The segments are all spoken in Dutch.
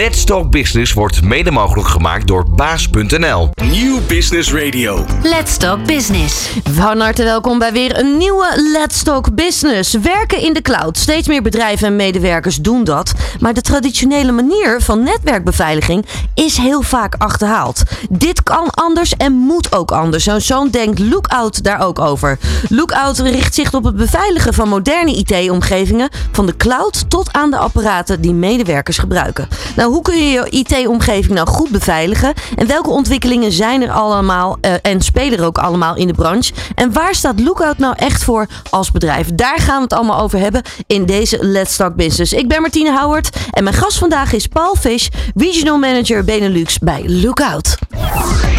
Let's Talk Business wordt mede mogelijk gemaakt door baas.nl. Nieuw Business Radio. Let's Talk Business. Van harte welkom bij weer een nieuwe Let's Talk Business. Werken in de cloud. Steeds meer bedrijven en medewerkers doen dat. Maar de traditionele manier van netwerkbeveiliging is heel vaak achterhaald. Dit kan anders en moet ook anders. Zo'n zoon denkt Lookout daar ook over. Lookout richt zich op het beveiligen van moderne IT-omgevingen. Van de cloud tot aan de apparaten die medewerkers gebruiken. Nou, hoe kun je je IT-omgeving nou goed beveiligen? En welke ontwikkelingen zijn er allemaal eh, en spelen er ook allemaal in de branche? En waar staat Lookout nou echt voor als bedrijf? Daar gaan we het allemaal over hebben in deze Let's Talk Business. Ik ben Martine Howard en mijn gast vandaag is Paul Fish, Regional Manager Benelux bij Lookout.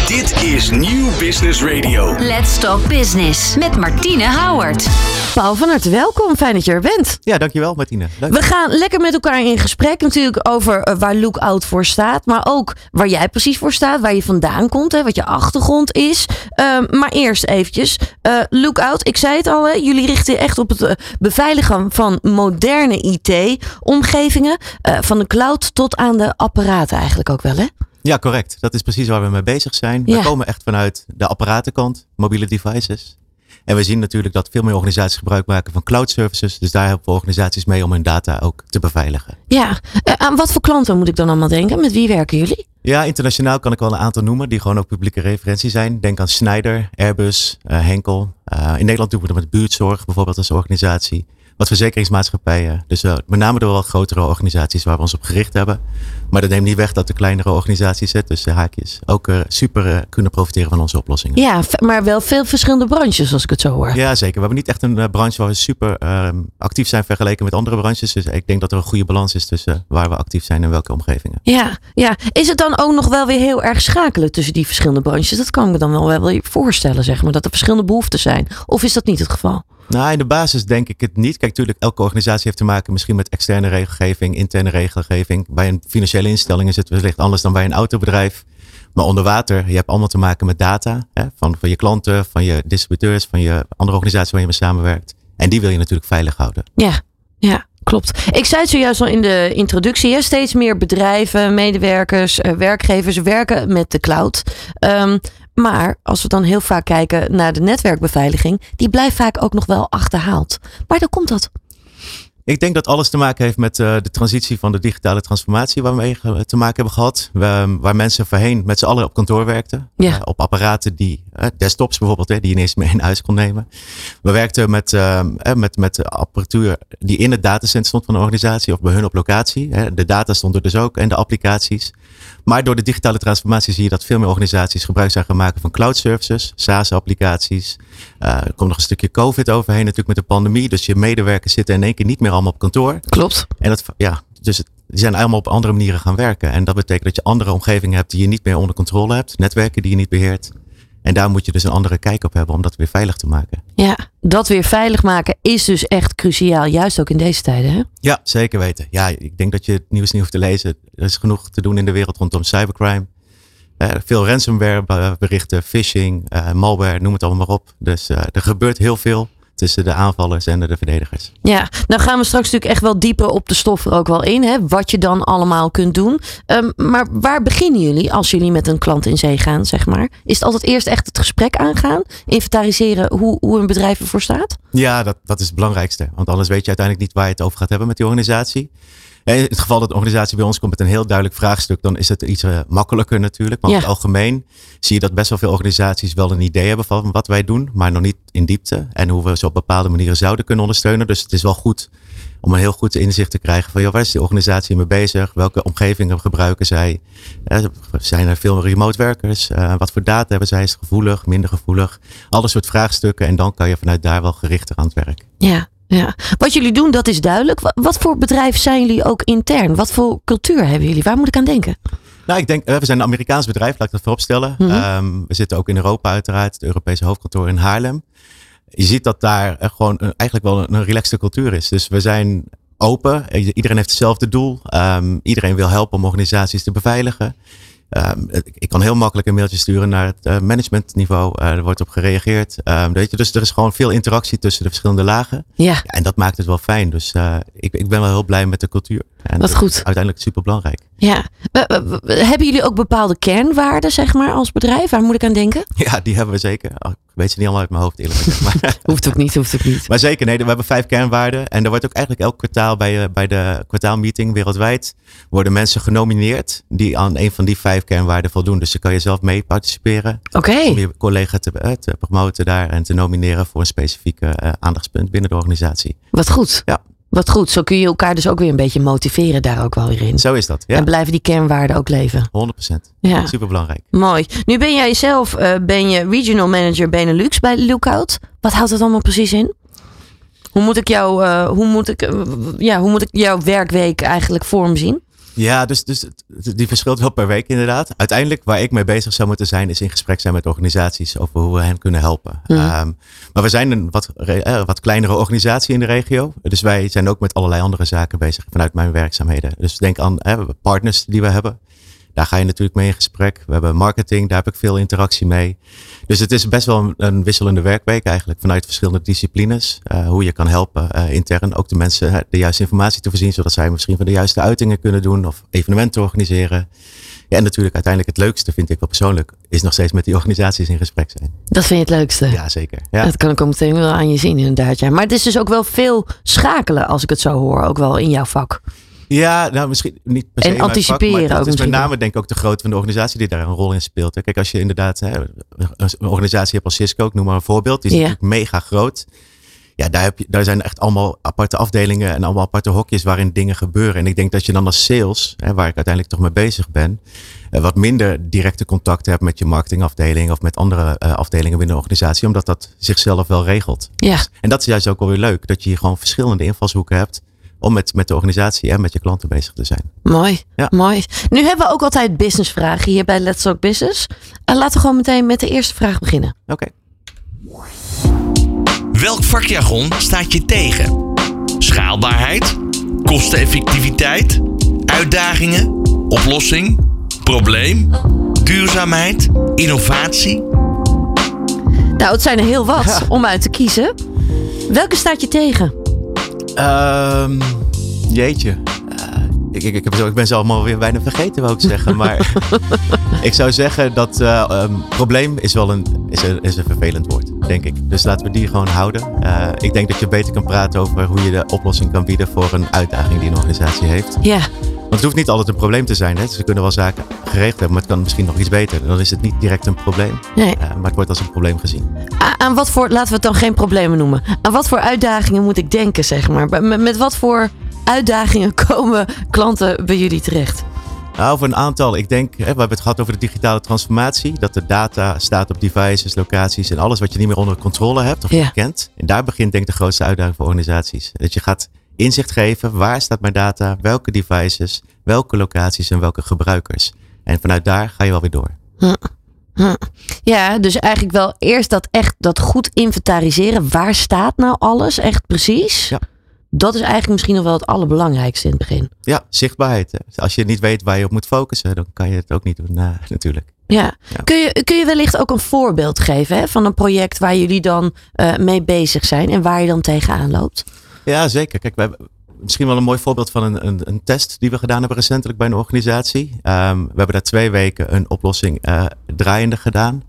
Dit is Nieuw Business Radio. Let's Talk Business met Martine Howard. Paul, van harte welkom. Fijn dat je er bent. Ja, dankjewel Martine. Leuk. We gaan lekker met elkaar in gesprek natuurlijk over eh, waar Lookout voor staat. Maar ook waar jij precies voor staat, waar je vandaan komt, hè, wat je achtergrond is. Ehm, maar eerst eventjes, eh, Lookout, ik zei het al, hè, jullie richten echt op het eh, beveiligen van moderne IT-omgevingen. van de cloud tot aan de apparaten eigenlijk ook wel hè? Ja, correct. Dat is precies waar we mee bezig zijn. Ja. We komen echt vanuit de apparatenkant, mobiele devices. En we zien natuurlijk dat veel meer organisaties gebruik maken van cloud services. Dus daar helpen we organisaties mee om hun data ook te beveiligen. Ja, Eh, aan wat voor klanten moet ik dan allemaal denken? Met wie werken jullie? Ja, internationaal kan ik wel een aantal noemen die gewoon ook publieke referentie zijn. Denk aan Schneider, Airbus, eh, Henkel. Eh, in Nederland doen we dat met buurtzorg bijvoorbeeld als organisatie. Wat verzekeringsmaatschappijen. Dus met name de wel grotere organisaties waar we ons op gericht hebben. Maar dat neemt niet weg dat de kleinere organisaties, hè, tussen haakjes, ook eh, super eh, kunnen profiteren van onze oplossingen. Ja, maar wel veel verschillende branches als ik het zo hoor. Ja, zeker. We hebben niet echt een eh, branche waar we super ehm, actief zijn vergeleken met andere branches. Dus ik denk dat er een goede balans is tussen waar we actief zijn en welke omgevingen. Ja, ja, is het dan ook nog wel weer heel erg schakelen tussen die verschillende branches? Dat kan ik me dan wel wel voorstellen, zeg maar, dat er verschillende behoeften zijn. Of is dat niet het geval? Nou, in de basis denk ik het niet. Kijk, natuurlijk, elke organisatie heeft te maken misschien met externe regelgeving, interne regelgeving. Bij een financiële instelling is het wellicht anders dan bij een autobedrijf. Maar onder water, je hebt allemaal te maken met data. Hè, van, van je klanten, van je distributeurs, van je andere organisaties waar je mee samenwerkt. En die wil je natuurlijk veilig houden. Ja, ja, klopt. Ik zei het zojuist al in de introductie. Hè? Steeds meer bedrijven, medewerkers, eh, werkgevers werken met de cloud. Ehm, maar als we dan heel vaak kijken naar de netwerkbeveiliging, die blijft vaak ook nog wel achterhaald. Maar dan komt dat. Ik denk dat alles te maken heeft met eh, de transitie van de digitale transformatie waar we mee te maken hebben gehad. We- waar mensen voorheen met z'n allen op kantoor werkten. Ja. Eh, op apparaten die, eh, desktops bijvoorbeeld, hè, die je niet eens meer in huis kon nemen. We werkten met, met, met de apparatuur die in het datacenter stond van de organisatie of bij hun op locatie. Hè. De data stond er dus ook en de applicaties. Maar door de digitale transformatie zie je dat veel meer organisaties gebruik zijn gaan maken van cloud services, SaaS-applicaties. Eh, er komt nog een stukje COVID overheen natuurlijk met de pandemie. Dus je medewerkers zitten in één keer niet meer allemaal op kantoor. Klopt. En dat, ja, dus het- die zijn allemaal op andere manieren gaan werken. En dat betekent dat je andere omgevingen hebt die je niet meer onder controle hebt. Netwerken die je niet beheert. En daar moet je dus een andere kijk op hebben om dat weer veilig te maken. Ja, dat weer veilig maken is dus echt cruciaal. Juist ook in deze tijden. Hè? Ja, zeker weten. Ja, ik denk dat je het nieuws niet hoeft te lezen. Er is genoeg te doen in de wereld rondom cybercrime. Eh, veel ransomware be- berichten, phishing, eh, malware, noem het allemaal maar op. Dus eh, er gebeurt heel veel tussen de aanvallers en de verdedigers. Ja, nou gaan we straks natuurlijk echt wel dieper op de stof er ook wel in. Hè? Wat je dan allemaal kunt doen. Ehm, maar waar beginnen jullie als jullie met een klant in zee gaan, zeg maar? Is het altijd eerst echt het gesprek aangaan? Inventariseren hoe, hoe een bedrijf ervoor staat? Ja, dat, dat is het belangrijkste. Want anders weet je uiteindelijk niet waar je het over gaat hebben met die organisatie. In het geval dat de organisatie bij ons komt met een heel duidelijk vraagstuk, dan is het iets eh, makkelijker natuurlijk. Maar Ja. over het algemeen zie je dat best wel veel organisaties wel een idee hebben van wat wij doen, maar nog niet in diepte. En hoe we ze op bepaalde manieren zouden kunnen ondersteunen. Dus het is wel goed om een heel goed inzicht te krijgen van joh, waar is die organisatie mee bezig? Welke omgevingen gebruiken zij? Eh, zijn er veel remote werkers? Eh, wat voor data hebben zij? Is het gevoelig, minder gevoelig? Alle soort vraagstukken. En dan kan je vanuit daar wel gerichter aan het werk. Ja, ja. Wat jullie doen, dat is duidelijk. Wa- Wat voor bedrijf zijn jullie ook intern? Wat voor cultuur hebben jullie? Waar moet ik aan denken? Nou, ik denk, eh, we zijn een Amerikaans bedrijf, laat ik dat vooropstellen. Ehm, we zitten ook in Europa uiteraard, het Europese hoofdkantoor in Haarlem. Je ziet dat daar eh, gewoon een, eigenlijk wel een, een relaxte cultuur is. Dus we zijn open, iedereen heeft hetzelfde doel. Ehm, iedereen wil helpen om organisaties te beveiligen. Ehm, ik kan heel makkelijk een mailtje sturen naar het eh, managementniveau. Eh, er wordt op gereageerd. Ehm, weet je, dus er is gewoon veel interactie tussen de verschillende lagen. Ja. Ja, en dat maakt het wel fijn. Dus eh, ik, ik ben wel heel blij met de cultuur. En Wat dat goed. is uiteindelijk super belangrijk. Ja. Hebben jullie ook bepaalde kernwaarden, zeg maar, als bedrijf? Waar moet ik aan denken? Ja, die hebben we zeker. Oh, Ik weet ze niet allemaal uit mijn hoofd eerlijk gezegd. Maar, Hoeft ook niet, hoeft ook niet. maar zeker, nee, we hebben vijf kernwaarden. En er wordt ook eigenlijk elk kwartaal bij, eh, bij de kwartaalmeeting wereldwijd worden mensen genomineerd die aan een van die vijf kernwaarden voldoen. Dus dan kan je zelf mee participeren. Oké. Om je collega te, eh, te promoten daar en te nomineren voor een specifieke eh, aandachtspunt binnen de organisatie. Wat goed. Ja. Wat goed. Zo kun je elkaar dus ook weer een beetje motiveren daar ook wel weer in. Zo is dat. En Ja, blijven die kernwaarden ook leven. 100%. Ja. Super belangrijk. Mooi. Nu ben jij zelf eh, ben je regional manager Benelux bij Lookout. Wat houdt dat allemaal precies in? Hoe moet ik, jou, eh, hoe moet ik, eh, ja, hoe moet ik jouw werkweek eigenlijk vorm zien? Ja, dus, dus die verschilt wel per week inderdaad. Uiteindelijk waar ik mee bezig zou moeten zijn, is in gesprek zijn met organisaties over hoe we hen kunnen helpen. Mhm. Ehm, maar we zijn een wat, eh, wat kleinere organisatie in de regio. Dus wij zijn ook met allerlei andere zaken bezig vanuit mijn werkzaamheden. Dus denk aan eh, partners die we hebben. Daar ga je natuurlijk mee in gesprek. We hebben marketing, daar heb ik veel interactie mee. Dus het is best wel een, een wisselende werkweek eigenlijk vanuit verschillende disciplines. Eh, hoe je kan helpen eh, intern ook de mensen de juiste informatie te voorzien, zodat zij misschien van de juiste uitingen kunnen doen of evenementen organiseren. Ja, en natuurlijk uiteindelijk het leukste vind ik wel persoonlijk, is nog steeds met die organisaties in gesprek zijn. Dat vind je het leukste. Ja, zeker. Ja. Dat kan ik ook meteen wel aan je zien inderdaad. Ja. Maar het is dus ook wel veel schakelen als ik het zo hoor. Ook wel in jouw vak. Ja, nou misschien niet per se En vak, anticiperen maar ook het is met name denk ik ook de grootte van de organisatie die daar een rol in speelt. Kijk, als je inderdaad hè, een organisatie hebt als Cisco, ik noem maar een voorbeeld, die is Ja. natuurlijk mega groot. Ja, daar, heb je, daar zijn echt allemaal aparte afdelingen en allemaal aparte hokjes waarin dingen gebeuren. En ik denk dat je dan als sales, hè, waar ik uiteindelijk toch mee bezig ben, eh, wat minder directe contacten hebt met je marketingafdeling of met andere eh, afdelingen binnen de organisatie, omdat dat zichzelf wel regelt. Ja. En dat is juist ook wel weer leuk, dat je hier gewoon verschillende invalshoeken hebt om met, met de organisatie en met je klanten bezig te zijn. Mooi, Ja. mooi. Nu hebben we ook altijd businessvragen hier bij Let's Talk Business. En laten we gewoon meteen met de eerste vraag beginnen. Oké. Welk vakjargon staat je tegen? Schaalbaarheid? Kosteneffectiviteit? Uitdagingen? Oplossing? Probleem? Duurzaamheid? Innovatie? Nou, het zijn er heel wat om uit te kiezen. Welke staat je tegen? Ehm, jeetje. Eh, ik, ik, ik, heb zo, ik ben ze allemaal weer bijna vergeten, wou ik zeggen. Maar ik zou zeggen dat eh, ehm, probleem is wel een, is een, is een vervelend woord, denk ik. Dus laten we die gewoon houden. Eh, ik denk dat je beter kan praten over hoe je de oplossing kan bieden voor een uitdaging die een organisatie heeft. Ja, Want het hoeft niet altijd een probleem te zijn. Hè? Ze kunnen wel zaken geregeld hebben, maar het kan misschien nog iets beter. Dan is het niet direct een probleem, nee. eh, maar het wordt als een probleem gezien. Aan wat voor, laten we het dan geen problemen noemen. Aan wat voor uitdagingen moet ik denken, zeg maar? Met, met wat voor uitdagingen komen klanten bij jullie terecht? Nou, over een aantal. Ik denk, hè, we hebben het gehad over de digitale transformatie. Dat de data staat op devices, locaties en alles wat je niet meer onder controle hebt of Ja. kent. En daar begint denk ik de grootste uitdaging voor organisaties. Dat je gaat inzicht geven, waar staat mijn data, welke devices, welke locaties en welke gebruikers. En vanuit daar ga je wel weer door. Ja, dus eigenlijk wel eerst dat echt dat goed inventariseren. Waar staat nou alles echt precies? Ja. Dat is eigenlijk misschien nog wel het allerbelangrijkste in het begin. Ja, zichtbaarheid. Als je niet weet waar je op moet focussen, dan kan je het ook niet doen natuurlijk. Ja. Ja. Kun, je, kun je wellicht ook een voorbeeld geven hè, van een project waar jullie dan eh, mee bezig zijn en waar je dan tegenaan loopt? Ja, zeker. Kijk, we hebben misschien wel een mooi voorbeeld van een, een, een test die we gedaan hebben recentelijk bij een organisatie. Ehm, we hebben daar twee weken een oplossing eh, draaiende gedaan.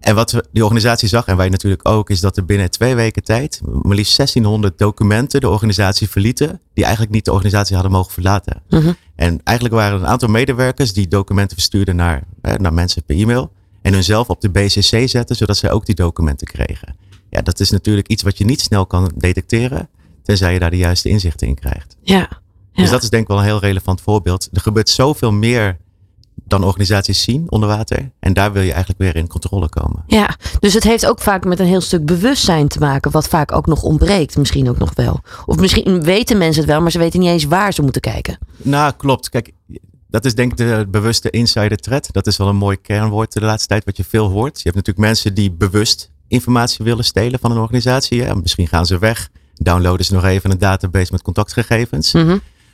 En wat we, die organisatie zag, en wij natuurlijk ook, is dat er binnen twee weken tijd maar liefst 1600 documenten de organisatie verlieten, die eigenlijk niet de organisatie hadden mogen verlaten. Mhm. En eigenlijk waren er een aantal medewerkers die documenten verstuurden naar, eh, naar mensen per e-mail en hun zelf op de BCC zetten, zodat zij ook die documenten kregen. Ja, dat is natuurlijk iets wat je niet snel kan detecteren, tenzij je daar de juiste inzichten in krijgt. Ja. ja. Dus dat is denk ik wel een heel relevant voorbeeld. Er gebeurt zoveel meer dan organisaties zien onder water. En daar wil je eigenlijk weer in controle komen. Ja, dus het heeft ook vaak met een heel stuk bewustzijn te maken, wat vaak ook nog ontbreekt, misschien ook nog wel. Of misschien weten mensen het wel, maar ze weten niet eens waar ze moeten kijken. Nou, klopt. Kijk, dat is denk ik de bewuste insider threat. Dat is wel een mooi kernwoord de laatste tijd wat je veel hoort. Je hebt natuurlijk mensen die bewust informatie willen stelen van een organisatie. Misschien gaan ze weg, downloaden ze nog even een database met contactgegevens. Mhm.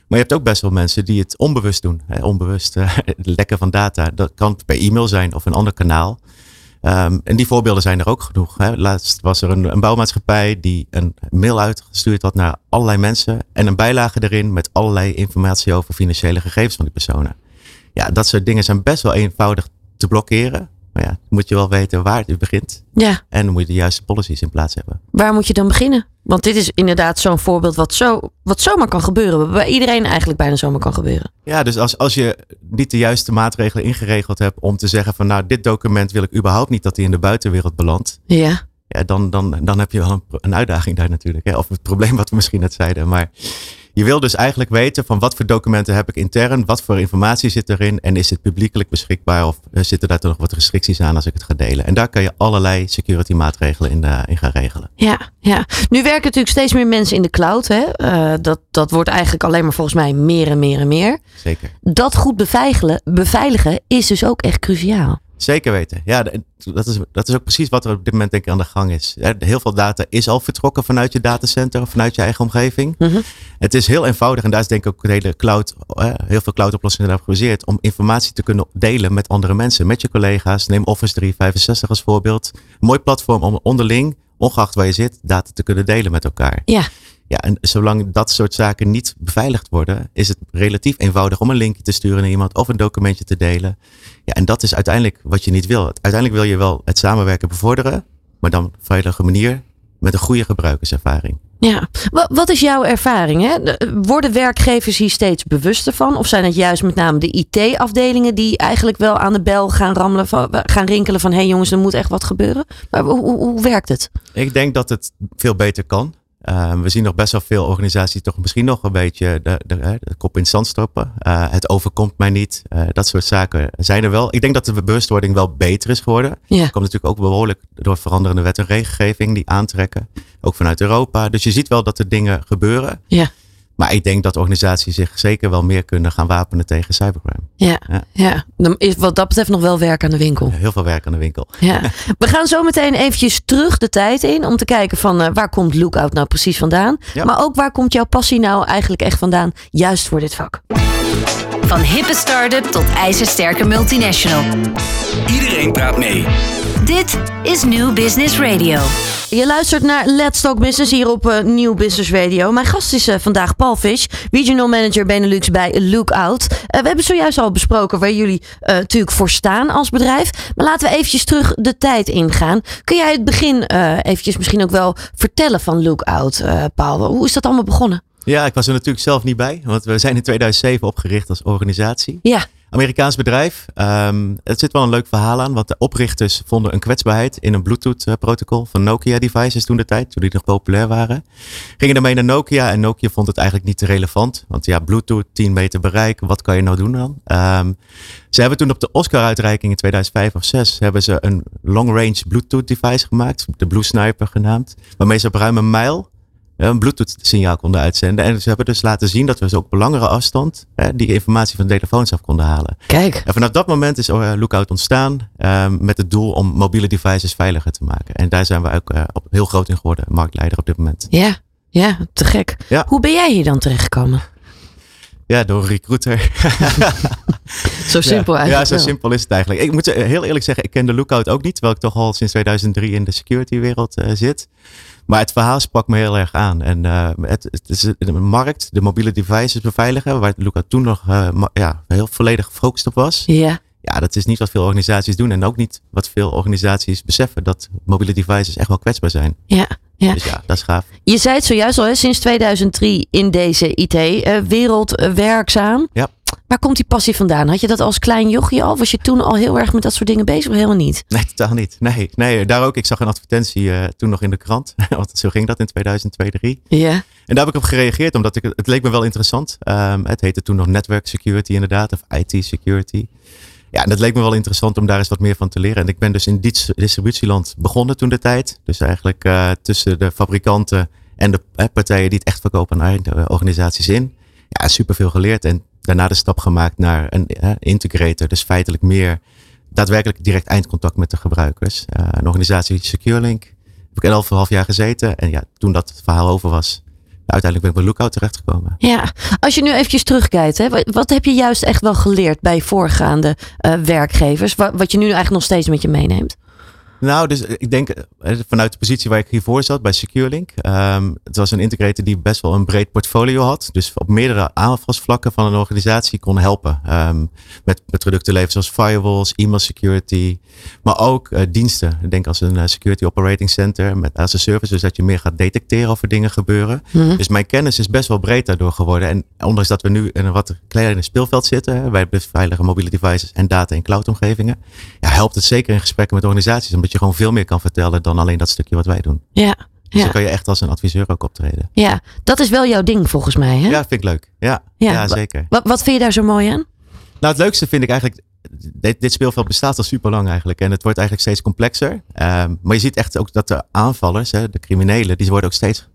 Maar je hebt ook best wel mensen die het onbewust doen. Hè? Onbewust eh, lekken van data. Dat kan per e-mail zijn of een ander kanaal. Ehm, en die voorbeelden zijn er ook genoeg. Hè. Laatst was er een, een bouwmaatschappij die een mail uitgestuurd had naar allerlei mensen. En een bijlage erin met allerlei informatie over financiële gegevens van die personen. Ja, dat soort dingen zijn best wel eenvoudig te blokkeren. Maar ja, moet je wel weten waar het begint. Ja, En dan moet je de juiste policies in plaats hebben. waar moet je dan beginnen? Want dit is inderdaad zo'n voorbeeld wat, zo, wat zomaar kan gebeuren. Bij iedereen eigenlijk bijna zomaar kan gebeuren. Ja, dus als, als je niet de juiste maatregelen ingeregeld hebt om te zeggen van nou, dit document wil ik überhaupt niet dat die in de buitenwereld belandt. Ja, Ja, dan, dan, dan heb je wel een uitdaging daar natuurlijk. Hè? Of het probleem wat we misschien net zeiden. Maar je wil dus eigenlijk weten van wat voor documenten heb ik intern, wat voor informatie zit erin en is het publiekelijk beschikbaar of eh, zitten daar toch nog wat restricties aan als ik het ga delen. En daar kan je allerlei security maatregelen in, eh, in gaan regelen. ja, ja. Nu werken natuurlijk steeds meer mensen in de cloud. Hè? Eh, dat, dat wordt eigenlijk alleen maar volgens mij meer en meer en meer. Zeker. Dat goed beveiligen, beveiligen is dus ook echt cruciaal. Zeker weten. Ja, dat is, dat is ook precies wat er op dit moment denk ik aan de gang is. Heel veel data is al vertrokken vanuit je datacenter of vanuit je eigen omgeving. Mhm. Het is heel eenvoudig en daar is denk ik ook de hele cloud, eh, heel veel cloud-oplossingen daarop gebaseerd om informatie te kunnen delen met andere mensen, met je collega's. Neem Office 365 als voorbeeld. Een mooi platform om onderling, ongeacht waar je zit, data te kunnen delen met elkaar. Ja, Ja, en zolang dat soort zaken niet beveiligd worden, is het relatief eenvoudig om een linkje te sturen naar iemand of een documentje te delen. Ja, en dat is uiteindelijk wat je niet wil. Uiteindelijk wil je wel het samenwerken bevorderen, maar dan op een veilige manier met een goede gebruikerservaring. Ja, Wa- wat is jouw ervaring? Hè? De- Worden werkgevers hier steeds bewuster van? Of zijn het juist met name de IT-afdelingen die eigenlijk wel aan de bel gaan rammelen, van, gaan rinkelen van hé hey jongens, er moet echt wat gebeuren? Maar hoe, hoe, hoe werkt het? Ik denk dat het veel beter kan. Uh, we zien nog best wel veel organisaties toch misschien nog een beetje de, de, de, de kop in het zand stoppen. Uh, het overkomt mij niet. Uh, dat soort zaken zijn er wel. Ik denk dat de bewustwording wel beter is geworden. Ja. Dat komt natuurlijk ook behoorlijk door veranderende wet en regelgeving die aantrekken. Ook vanuit Europa. Dus je ziet wel dat er dingen gebeuren. Ja. Maar ik denk dat organisaties zich zeker wel meer kunnen gaan wapenen tegen cybercrime. Ja, Ja. ja. Dan is wat dat betreft nog wel werk aan de winkel. Heel veel werk aan de winkel. Ja. We gaan zo meteen eventjes terug de tijd in om te kijken van eh, waar komt Lookout nou precies vandaan. Ja. Maar ook waar komt jouw passie nou eigenlijk echt vandaan, juist voor dit vak. Van hippe start-up tot ijzersterke multinational. Iedereen praat mee. Dit is New Business Radio. Je luistert naar Let's Talk Business hier op eh, Nieuw Business Radio. Mijn gast is eh, vandaag Paul Fish, Regional Manager Benelux bij Lookout. Eh, we hebben zojuist al besproken waar jullie eh, natuurlijk voor staan als bedrijf. Maar laten we eventjes terug de tijd ingaan. Kun jij het begin eh eventjes misschien ook wel vertellen van Lookout, Paul? Hoe is dat allemaal begonnen? Ja, ik was er natuurlijk zelf niet bij. Want we zijn in 2007 opgericht als organisatie. Ja, Amerikaans bedrijf. Het zit wel een leuk verhaal aan, want de oprichters vonden een kwetsbaarheid in een Bluetooth-protocol van Nokia-devices toen de tijd, toen die nog populair waren. Gingen daarmee naar Nokia en Nokia vond het eigenlijk niet te relevant. Want ja, Bluetooth, 10 meter bereik, wat kan je nou doen dan? Um, ze hebben toen op de Oscar-uitreiking in 2005 of 6 hebben ze een long-range Bluetooth-device gemaakt, de Blue Sniper genaamd, waarmee ze op ruim een mijl een Bluetooth-signaal konden uitzenden. En ze hebben dus laten zien dat we ze ook op langere afstand hè, die informatie van de telefoons af konden halen. kijk. En vanaf dat moment is uh, Lookout ontstaan um, met het doel om mobiele devices veiliger te maken. En daar zijn we ook uh, op heel groot in geworden, marktleider op dit moment. Ja, ja, te gek. Ja. Hoe ben jij hier dan terechtgekomen? Ja, door een recruiter. Zo simpel ja, eigenlijk. Ja, zo simpel is het eigenlijk. Ik moet heel eerlijk zeggen, ik ken de Lookout ook niet, terwijl ik toch al sinds 2003 in de security wereld uh, zit. Maar het verhaal sprak me heel erg aan. En uh, het, het, is de markt, de mobiele devices beveiligen, waar Lookout toen nog uh, ja, heel volledig gefocust op was. Ja. Ja, dat is niet wat veel organisaties doen. En ook niet wat veel organisaties beseffen. Dat mobiele devices echt wel kwetsbaar zijn. Ja, ja. Dus ja, dat is gaaf. Je zei het zojuist al, hè, sinds 2003 in deze IT-wereld uh, werkzaam. Ja. Waar komt die passie vandaan? Had je dat als klein jochie al? Was je toen al heel erg met dat soort dingen bezig of helemaal niet? Nee, totaal niet. Nee, nee daar ook. Ik zag een advertentie uh, toen nog in de krant. Want zo ging dat in 2002, 2003. Ja. En daar heb ik op gereageerd, omdat ik, het leek me wel interessant. Um, het heette toen nog network security inderdaad, of IT security. Ja, en dat leek me wel interessant om daar eens wat meer van te leren. En ik ben dus in dit distributieland begonnen toen de tijd. Dus eigenlijk uh, tussen de fabrikanten en de uh, partijen die het echt verkopen aan organisaties in. Ja, superveel geleerd. En daarna de stap gemaakt naar een integrator. Dus feitelijk meer daadwerkelijk direct eindcontact met de gebruikers. Uh, een organisatie SecureLink. Heb ik elf half jaar gezeten. En ja, toen dat verhaal over was, uiteindelijk ben ik bij Lookout terechtgekomen. Ja, als je nu eventjes terugkijkt, hè, wat heb je juist echt wel geleerd bij voorgaande uh, werkgevers? Wat, wat je nu eigenlijk nog steeds met je meeneemt? Nou, dus ik denk eh, vanuit de positie waar ik hiervoor zat bij SecureLink. Um, het was een integrator die best wel een breed portfolio had. Dus op meerdere aanvalsvlakken van een organisatie kon helpen. Um, met, met producten leveren zoals firewalls, e-mail security. Maar ook uh, diensten. Ik denk als een uh, security operating center met as a service. Dus dat je meer gaat detecteren of er dingen gebeuren. Mm -hmm. Dus mijn kennis is best wel breed daardoor geworden. En ondanks dat we nu in een wat kleiner speelveld zitten. Bij veilige mobiele devices en data- en cloudomgevingen. Ja, helpt het zeker in gesprekken met organisaties. Omdat je gewoon veel meer kan vertellen dan alleen dat stukje wat wij doen. Ja. Dus ja. dan kan je echt als een adviseur ook optreden. Ja, dat is wel jouw ding volgens mij, hè? Ja, vind ik leuk. Ja, ja. ja zeker. Wat, wat vind je daar zo mooi aan? Nou, het leukste vind ik eigenlijk. Dit, dit speelveld bestaat al super lang eigenlijk. En het wordt eigenlijk steeds complexer. Um, maar je ziet echt ook dat de aanvallers, hè, de criminelen, die worden ook steeds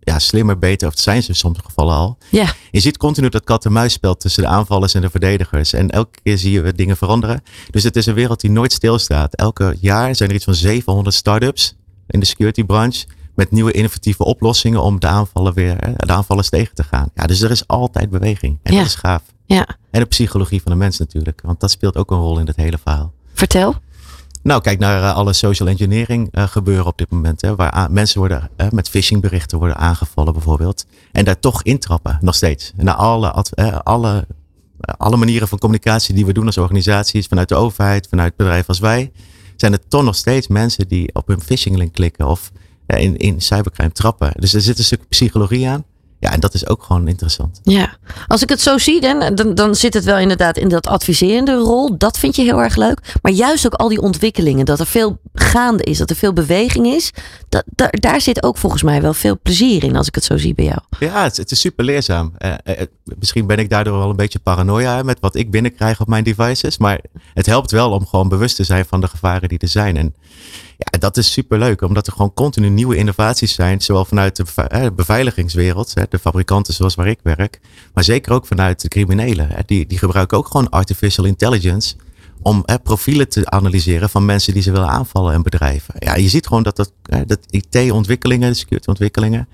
ja, slimmer, beter. Of het zijn ze in sommige gevallen al. Ja. Je ziet continu dat kat-en-muisspel tussen de aanvallers en de verdedigers. En elke keer zie je dingen veranderen. Dus het is een wereld die nooit stilstaat. Elke jaar zijn er iets van 700 start-ups in de security branche. Met nieuwe innovatieve oplossingen om de aanvallen weer, de aanvallers tegen te gaan. Ja, dus er is altijd beweging. En Ja. dat is gaaf. Ja. En de psychologie van de mens natuurlijk. Want dat speelt ook een rol in het hele verhaal. Vertel. Nou, kijk naar uh, alle social engineering uh, gebeuren op dit moment. Hè, waar mensen worden uh, met phishingberichten worden aangevallen bijvoorbeeld. En daar toch intrappen, nog steeds. Naar alle, alle, alle manieren van communicatie die we doen als organisaties, vanuit de overheid, vanuit bedrijven als wij, zijn er toch nog steeds mensen die op hun phishinglink klikken of in, in cybercrime trappen. Dus er zit een stuk psychologie aan. Ja, en dat is ook gewoon interessant. Ja, als ik het zo zie, dan, dan, dan zit het wel inderdaad in dat adviserende rol. Dat vind je heel erg leuk. Maar juist ook al die ontwikkelingen, dat er veel gaande is, dat er veel beweging is. Dat, daar, daar zit ook volgens mij wel veel plezier in, als ik het zo zie bij jou. Ja, het, het is super leerzaam. Uh, uh, misschien ben ik daardoor wel een beetje paranoia met wat ik binnenkrijg op mijn devices. Maar het helpt wel om gewoon bewust te zijn van de gevaren die er zijn. En ja, dat is super leuk, omdat er gewoon continu nieuwe innovaties zijn, zowel vanuit de beveiligingswereld, de fabrikanten zoals waar ik werk, maar zeker ook vanuit de criminelen. Die, die gebruiken ook gewoon artificial intelligence om hè, profielen te analyseren van mensen die ze willen aanvallen en bedrijven. Ja, je ziet gewoon dat, dat, dat IT-ontwikkelingen, security-ontwikkelingen,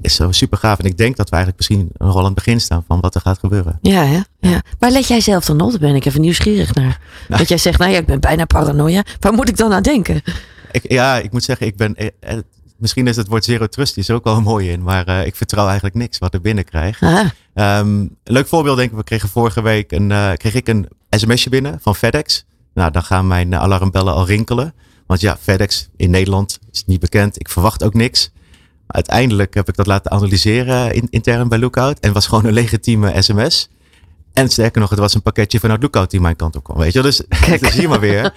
is zo super gaaf. En ik denk dat we eigenlijk misschien nog wel aan het begin staan van wat er gaat gebeuren. Ja, hè? ja. Waar let jij zelf dan op? Daar ben ik even nieuwsgierig naar. Nou. Dat jij zegt, nou ja, ik ben bijna paranoia. Waar moet ik dan aan denken? Ik, ja, ik moet zeggen, ik ben. Eh, misschien is het woord zero trust is ook wel mooi in, maar uh, ik vertrouw eigenlijk niks wat ik binnenkrijg. Um, een leuk voorbeeld, denk ik, we kregen vorige week een, uh, kreeg ik een sms'je binnen van FedEx. Nou, dan gaan mijn alarmbellen al rinkelen. Want ja, FedEx in Nederland is niet bekend. Ik verwacht ook niks. Uiteindelijk heb ik dat laten analyseren in, intern bij Lookout. En was gewoon een legitieme sms. En sterker nog, het was een pakketje vanuit Lookout die mijn kant op kwam. Weet je, dus, dus hier maar weer.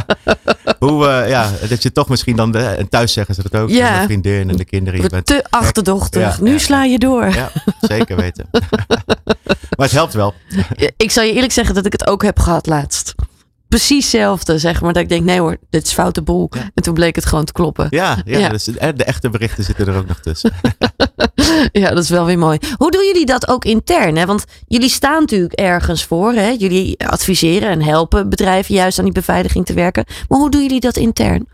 Hoe, uh, ja, dat je toch misschien dan, de, en thuis zeggen ze dat ook, ja. de vriendin en de kinderen. Je bent te achterdochtig, ja, nu ja, sla je door. Ja, zeker weten. maar het helpt wel. Ik zal je eerlijk zeggen dat ik het ook heb gehad laatst. Precies hetzelfde, zeg maar. Dat ik denk, nee hoor, dit is foute boel. En toen bleek het gewoon te kloppen. Ja, ja, Dus de echte berichten zitten er ook nog tussen. ja, dat is wel weer mooi. Hoe doen jullie dat ook intern? Hè? Want jullie staan natuurlijk ergens voor. Hè? Jullie adviseren en helpen bedrijven juist aan die beveiliging te werken. Maar hoe doen jullie dat intern?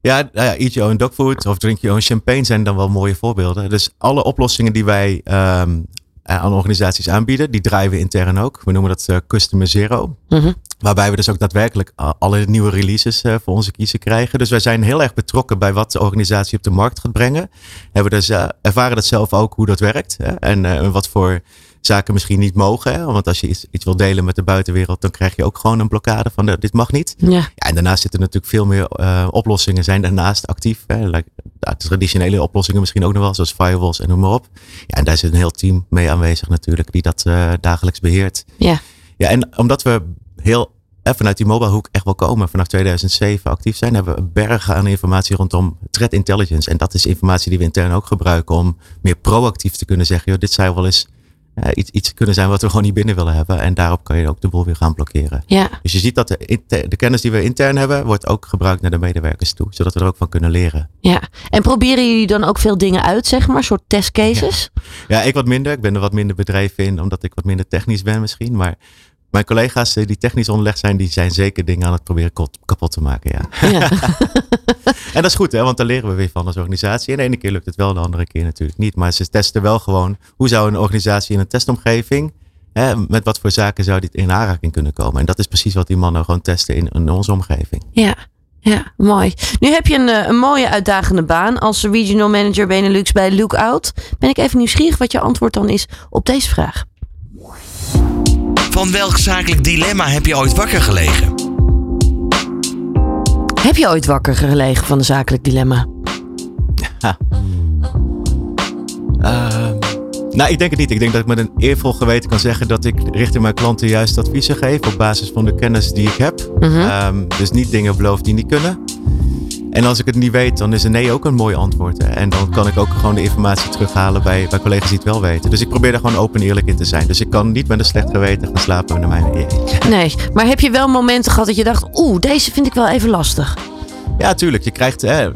Ja, nou ja, eat your own dogfood of drink your own champagne zijn dan wel mooie voorbeelden. Dus alle oplossingen die wij um, aan organisaties aanbieden, die draaien we intern ook. We noemen dat uh, Customer Zero. Mm -hmm. Waarbij we dus ook daadwerkelijk alle nieuwe releases uh, voor onze kiezen krijgen. Dus wij zijn heel erg betrokken bij wat de organisatie op de markt gaat brengen. Hebben dus, uh, ervaren dat zelf ook hoe dat werkt. Hè? En wat voor zaken misschien niet mogen. Hè? Want als je iets, iets wil delen met de buitenwereld, dan krijg je ook gewoon een blokkade van de, dit mag niet. Ja. ja. en daarnaast zitten natuurlijk veel meer oplossingen zijn daarnaast actief. Hè? Like, de traditionele oplossingen misschien ook nog wel, zoals firewalls en noem maar op. Ja, en daar zit een heel team mee aanwezig natuurlijk, die dat dagelijks beheert. Ja. Ja, en omdat we heel eh, vanuit die mobile hoek echt wel komen, vanaf 2007 actief zijn, hebben we bergen aan informatie rondom threat intelligence. En dat is informatie die we intern ook gebruiken om meer proactief te kunnen zeggen, joh, dit zou wel eens iets, iets kunnen zijn wat we gewoon niet binnen willen hebben. En daarop kan je ook de boel weer gaan blokkeren. Ja. Dus je ziet dat de, de kennis die we intern hebben, wordt ook gebruikt naar de medewerkers toe, zodat we er ook van kunnen leren. Ja, en proberen jullie dan ook veel dingen uit, zeg maar, soort testcases? Ja. ja, ik wat minder. Ik ben er wat minder bedrijf in, omdat ik wat minder technisch ben misschien. Maar mijn collega's die technisch onderlegd zijn, die zijn zeker dingen aan het proberen kapot te maken. Ja. ja. en dat is goed, hè, want daar leren we weer van als organisatie. En de ene keer lukt het wel, de andere keer natuurlijk niet. Maar ze testen wel gewoon hoe zou een organisatie in een testomgeving, hè, met wat voor zaken zou dit in aanraking kunnen komen. En dat is precies wat die mannen gewoon testen in, in onze omgeving. Ja. Ja, mooi. Nu heb je een, eh, een mooie uitdagende baan als regional manager Benelux bij Lookout. Ben ik even nieuwsgierig wat je antwoord dan is op deze vraag. Van welk zakelijk dilemma heb je ooit wakker gelegen? Heb je ooit wakker gelegen van een zakelijk dilemma? Ehm, nou, ik denk het niet. Ik denk dat ik met een eervol geweten kan zeggen dat ik richting mijn klanten juist adviezen geef op basis van de kennis die ik heb. Mhm. Ehm, dus niet dingen beloof die niet kunnen. En als ik het niet weet, dan is een nee ook een mooi antwoord. Hè. En dan kan ik ook gewoon de informatie terughalen bij, bij collega's die het wel weten. Dus ik probeer daar gewoon open en eerlijk in te zijn. Dus ik kan niet met een slecht geweten gaan slapen naar mijn idee. Nee, maar heb je wel momenten gehad dat je dacht, oeh, deze vind ik wel even lastig. Ja, tuurlijk. Je krijgt, hè,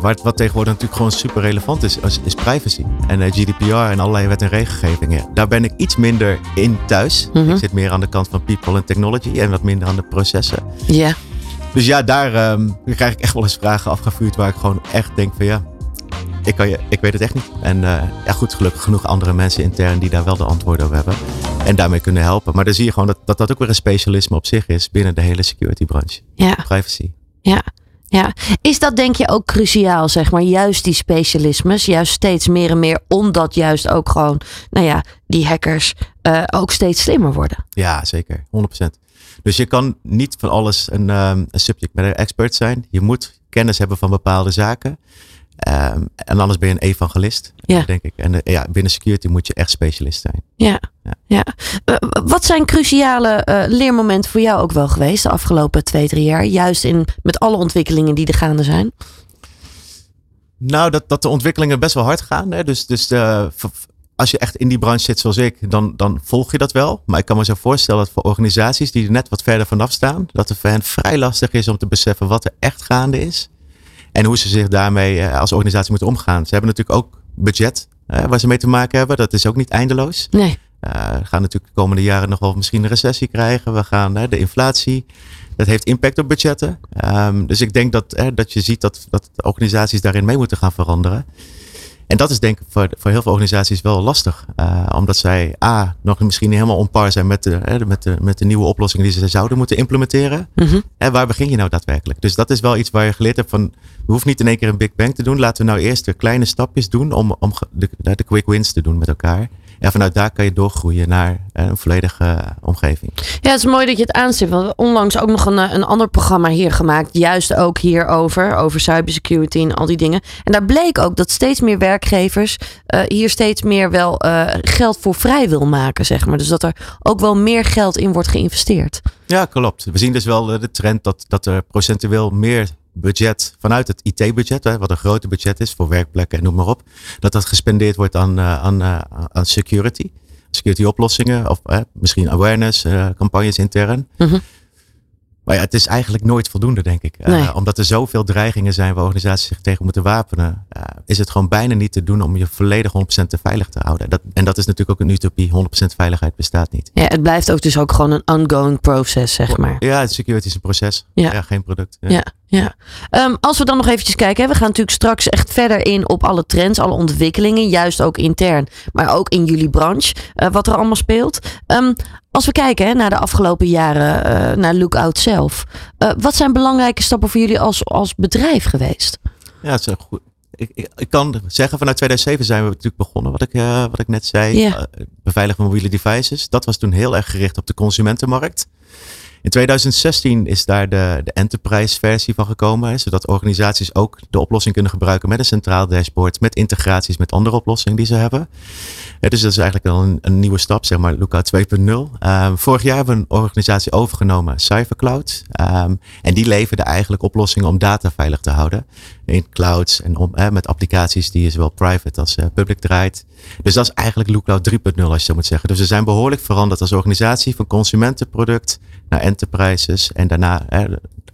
wat, wat tegenwoordig natuurlijk gewoon super relevant is, is, is privacy. En eh, GDPR en allerlei wet en regelgevingen. Daar ben ik iets minder in thuis. Mhm. Ik zit meer aan de kant van people en technology en wat minder aan de processen. Ja. Dus ja, daar ehm, krijg ik echt wel eens vragen afgevuurd waar ik gewoon echt denk van ja, ik, kan je, ik weet het echt niet. En eh, ja, goed, gelukkig genoeg andere mensen intern die daar wel de antwoorden op hebben. En daarmee kunnen helpen. Maar dan zie je gewoon dat, dat dat ook weer een specialisme op zich is binnen de hele security branche. Ja, Privacy. ja. Ja, is dat denk je ook cruciaal, zeg maar, juist die specialismes, juist steeds meer en meer, omdat juist ook gewoon, nou ja, die hackers eh, ook steeds slimmer worden. Ja, zeker. 100%. Dus je kan niet van alles een, ehm, een subject matter expert zijn. Je moet kennis hebben van bepaalde zaken. Ehm, en anders ben je een evangelist, Ja. denk ik. En eh, ja, binnen security moet je echt specialist zijn. Ja, Ja. ja. Eh, wat zijn cruciale eh, leermomenten voor jou ook wel geweest de afgelopen twee, drie jaar? Juist in, met alle ontwikkelingen die er gaande zijn. Nou, dat, dat de ontwikkelingen best wel hard gaan. Hè? Dus, dus v- als je echt in die branche zit zoals ik, dan, dan volg je dat wel. Maar ik kan me zo voorstellen dat voor organisaties die er net wat verder vanaf staan, dat het voor hen vrij lastig is om te beseffen wat er echt gaande is. En hoe ze zich daarmee eh, als organisatie moeten omgaan. Ze hebben natuurlijk ook budget eh, waar ze mee te maken hebben. Dat is ook niet eindeloos. Nee. Eh, we gaan natuurlijk de komende jaren nog wel misschien een recessie krijgen. We gaan hè, de inflatie. Dat heeft impact op budgetten. Ehm, dus ik denk dat, hè, dat je ziet dat, dat organisaties daarin mee moeten gaan veranderen. En dat is denk ik voor, voor heel veel organisaties wel lastig. Eh, omdat zij A, nog misschien niet helemaal on par zijn met de, hè, met, de, met de nieuwe oplossingen die ze zouden moeten implementeren. Mhm. En waar begin je nou daadwerkelijk? Dus dat is wel iets waar je geleerd hebt van, we hoeven niet in één keer een Big Bang te doen. Laten we nou eerst de kleine stapjes doen om, om de, de quick wins te doen met elkaar. En vanuit daar kan je doorgroeien naar eh, een volledige eh, omgeving. Ja, het is mooi dat je het aanstipt. Want we hebben onlangs ook nog een, eh, een ander programma hier gemaakt. Juist ook hierover. Over cybersecurity en al die dingen. En daar bleek ook dat steeds meer werkgevers hier steeds meer wel geld voor vrij wil maken, zeg maar. Dus dat er ook wel meer geld in wordt geïnvesteerd. Ja, klopt. We zien dus wel de trend dat, dat er procentueel meer budget vanuit het IT-budget, wat een grote budget is voor werkplekken en noem maar op, dat dat gespendeerd wordt aan, eh, aan, eh, aan security. Security oplossingen of misschien awareness eh, campagnes intern. Mhm. Maar ja, het is eigenlijk nooit voldoende, denk ik. Eh, omdat er zoveel dreigingen zijn waar organisaties zich tegen moeten wapenen, eh, is het gewoon bijna niet te doen om je volledig 100% te veilig te houden. Dat, en dat is natuurlijk ook een utopie. 100% veiligheid bestaat niet. Ja, het blijft ook dus ook gewoon een ongoing process, zeg maar. Ja, security is een proces. Ja. Ja, geen product. Ja, ja. Ehm, als we dan nog eventjes kijken, hè, we gaan natuurlijk straks echt verder in op alle trends, alle ontwikkelingen, juist ook intern, maar ook in jullie branche, eh, wat er allemaal speelt. Ehm, als we kijken hè, naar de afgelopen jaren, eh, naar Lookout zelf, eh, wat zijn belangrijke stappen voor jullie als, als bedrijf geweest? Ja, het is goed. Ik, ik, ik kan zeggen, vanuit 2007 zijn we natuurlijk begonnen, wat ik, eh, wat ik net zei. Eh, beveiligen mobiele devices. Dat was toen heel erg gericht op de consumentenmarkt. In 2016 is daar de, de enterprise versie van gekomen. Zodat organisaties ook de oplossing kunnen gebruiken met een centraal dashboard. Met integraties met andere oplossingen die ze hebben. Ja, dus dat is eigenlijk al een, een nieuwe stap, zeg maar, Lookout 2.0. Ehm, vorig jaar hebben we een organisatie overgenomen, Cybercloud. Ehm, en die leverde eigenlijk oplossingen om data veilig te houden. In clouds en om, met applicaties die zowel private als eh, public draait. Dus dat is eigenlijk Lookout 3.0 als je zo moet zeggen. Dus we zijn behoorlijk veranderd als organisatie van consumentenproduct naar enterprises. En daarna eh,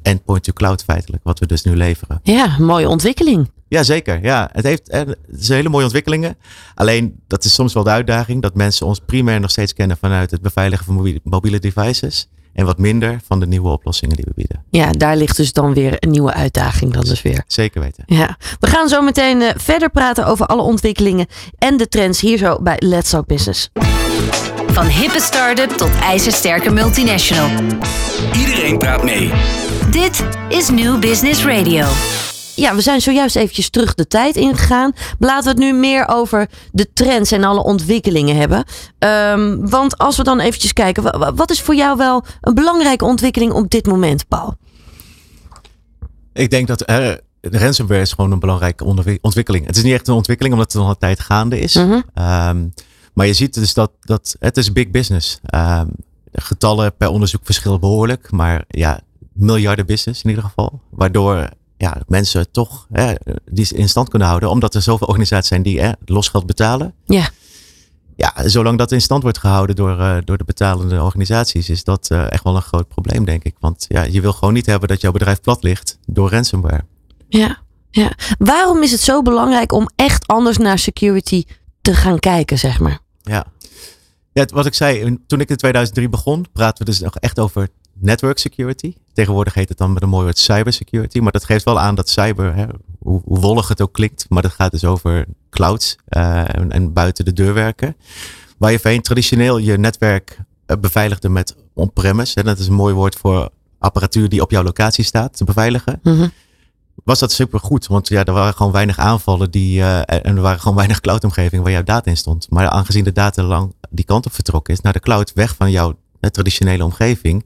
endpoint to cloud feitelijk, wat we dus nu leveren. Ja, mooie ontwikkeling. Ja, zeker. Ja, het, heeft, eh, het hele mooie ontwikkelingen. Alleen, dat is soms wel de uitdaging dat mensen ons primair nog steeds kennen vanuit het beveiligen van mobiele, mobiele devices. En wat minder van de nieuwe oplossingen die we bieden. Ja, daar ligt dus dan weer een nieuwe uitdaging dan dus weer. Zeker weten. Ja, we gaan zo meteen eh, verder praten over alle ontwikkelingen en de trends hier zo bij Let's Talk Business. Van hippe start-up tot ijzersterke multinational. Iedereen praat mee. Dit is New Business Radio. Ja, we zijn zojuist eventjes terug de tijd ingegaan. Laten we het nu meer over de trends en alle ontwikkelingen hebben. Ehm, want als we dan eventjes kijken, wa- wa- wat is voor jou wel een belangrijke ontwikkeling op dit moment, Paul? Ik denk dat ransomware is gewoon een belangrijke ontwikkeling. Het is niet echt een ontwikkeling omdat het al een tijd gaande is. Mhm. Ehm, maar je ziet dus dat, dat het is big business. Ehm getallen per onderzoek verschillen behoorlijk. Maar ja, miljarden business in ieder geval. Waardoor ja, mensen toch hè, die in stand kunnen houden. Omdat er zoveel organisaties zijn die hè, losgeld betalen. Ja. Ja, zolang dat in stand wordt gehouden door, eh, door de betalende organisaties, is dat eh, echt wel een groot probleem, denk ik. Want ja, je wil gewoon niet hebben dat jouw bedrijf plat ligt door ransomware. Ja, ja. Waarom is het zo belangrijk om echt anders naar security te gaan kijken, zeg maar? Ja. ja, wat ik zei, toen ik in 2003 begon, praten we dus nog echt over network security. Tegenwoordig heet het dan met een mooi woord cybersecurity. Maar dat geeft wel aan dat cyber, hè, hoe, wollig het ook klinkt, maar dat gaat dus over clouds eh, en, en buiten de deur werken. Waar je voorheen traditioneel je netwerk eh, beveiligde met on-premise. Dat is een mooi woord voor apparatuur die op jouw locatie staat te beveiligen. Mhm. Was dat super goed, want ja, er waren gewoon weinig aanvallen die, eh, en er waren gewoon weinig cloudomgevingen waar jouw data in stond. Maar aangezien de data lang die kant op vertrokken is, naar de cloud, weg van jouw traditionele omgeving,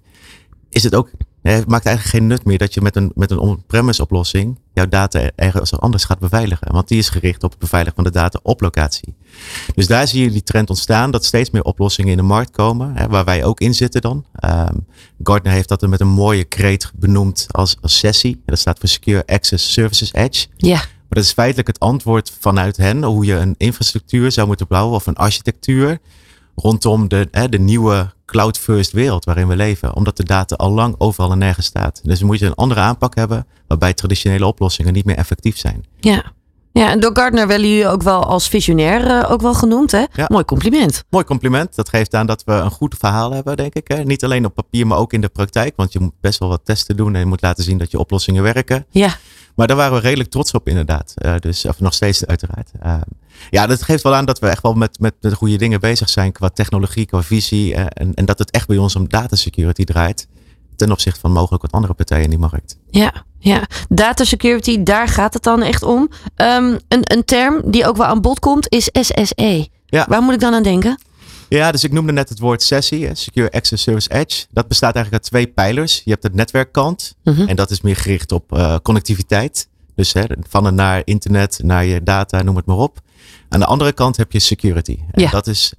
is het ook, het maakt eigenlijk geen nut meer dat je met een, met een on-premise oplossing jouw data ergens anders gaat beveiligen. Want die is gericht op het beveiligen van de data op locatie. Dus daar zie je die trend ontstaan dat steeds meer oplossingen in de markt komen, hè, waar wij ook in zitten dan. Ehm, Gartner heeft dat er met een mooie kreet benoemd als, als sessie. En dat staat voor Secure Access Services Edge. Ja, Maar dat is feitelijk het antwoord vanuit hen hoe je een infrastructuur zou moeten bouwen of een architectuur rondom de, hè, de nieuwe cloud-first wereld waarin we leven. Omdat de data al lang overal en nergens staat. Dus dan moet je een andere aanpak hebben waarbij traditionele oplossingen niet meer effectief zijn. ja. Ja, en door Gartner werden jullie ook wel als visionair eh, ook wel genoemd, hè? Ja. Mooi compliment. Mooi compliment. Dat geeft aan dat we een goed verhaal hebben, denk ik. Hè? Niet alleen op papier, maar ook in de praktijk. Want je moet best wel wat testen doen en je moet laten zien dat je oplossingen werken. Ja, Maar daar waren we redelijk trots op, inderdaad. Eh, dus, of nog steeds, uiteraard. Eh, ja, dat geeft wel aan dat we echt wel met, met de goede dingen bezig zijn qua technologie, qua visie. eh, en, en dat het echt bij ons om data security draait. Ten opzichte van mogelijk wat andere partijen in die markt. ja, ja. Data security, daar gaat het dan echt om. Ehm, een, een term die ook wel aan bod komt is SSE. Ja. Waar moet ik dan aan denken? Ja, dus ik noemde net het woord sessie, hè, Secure Access Service Edge. Dat bestaat eigenlijk uit twee pijlers. Je hebt het netwerkkant Mhm. en dat is meer gericht op eh, connectiviteit. Dus hè, van en naar internet, naar je data, noem het maar op. Aan de andere kant heb je security. En Ja. dat is,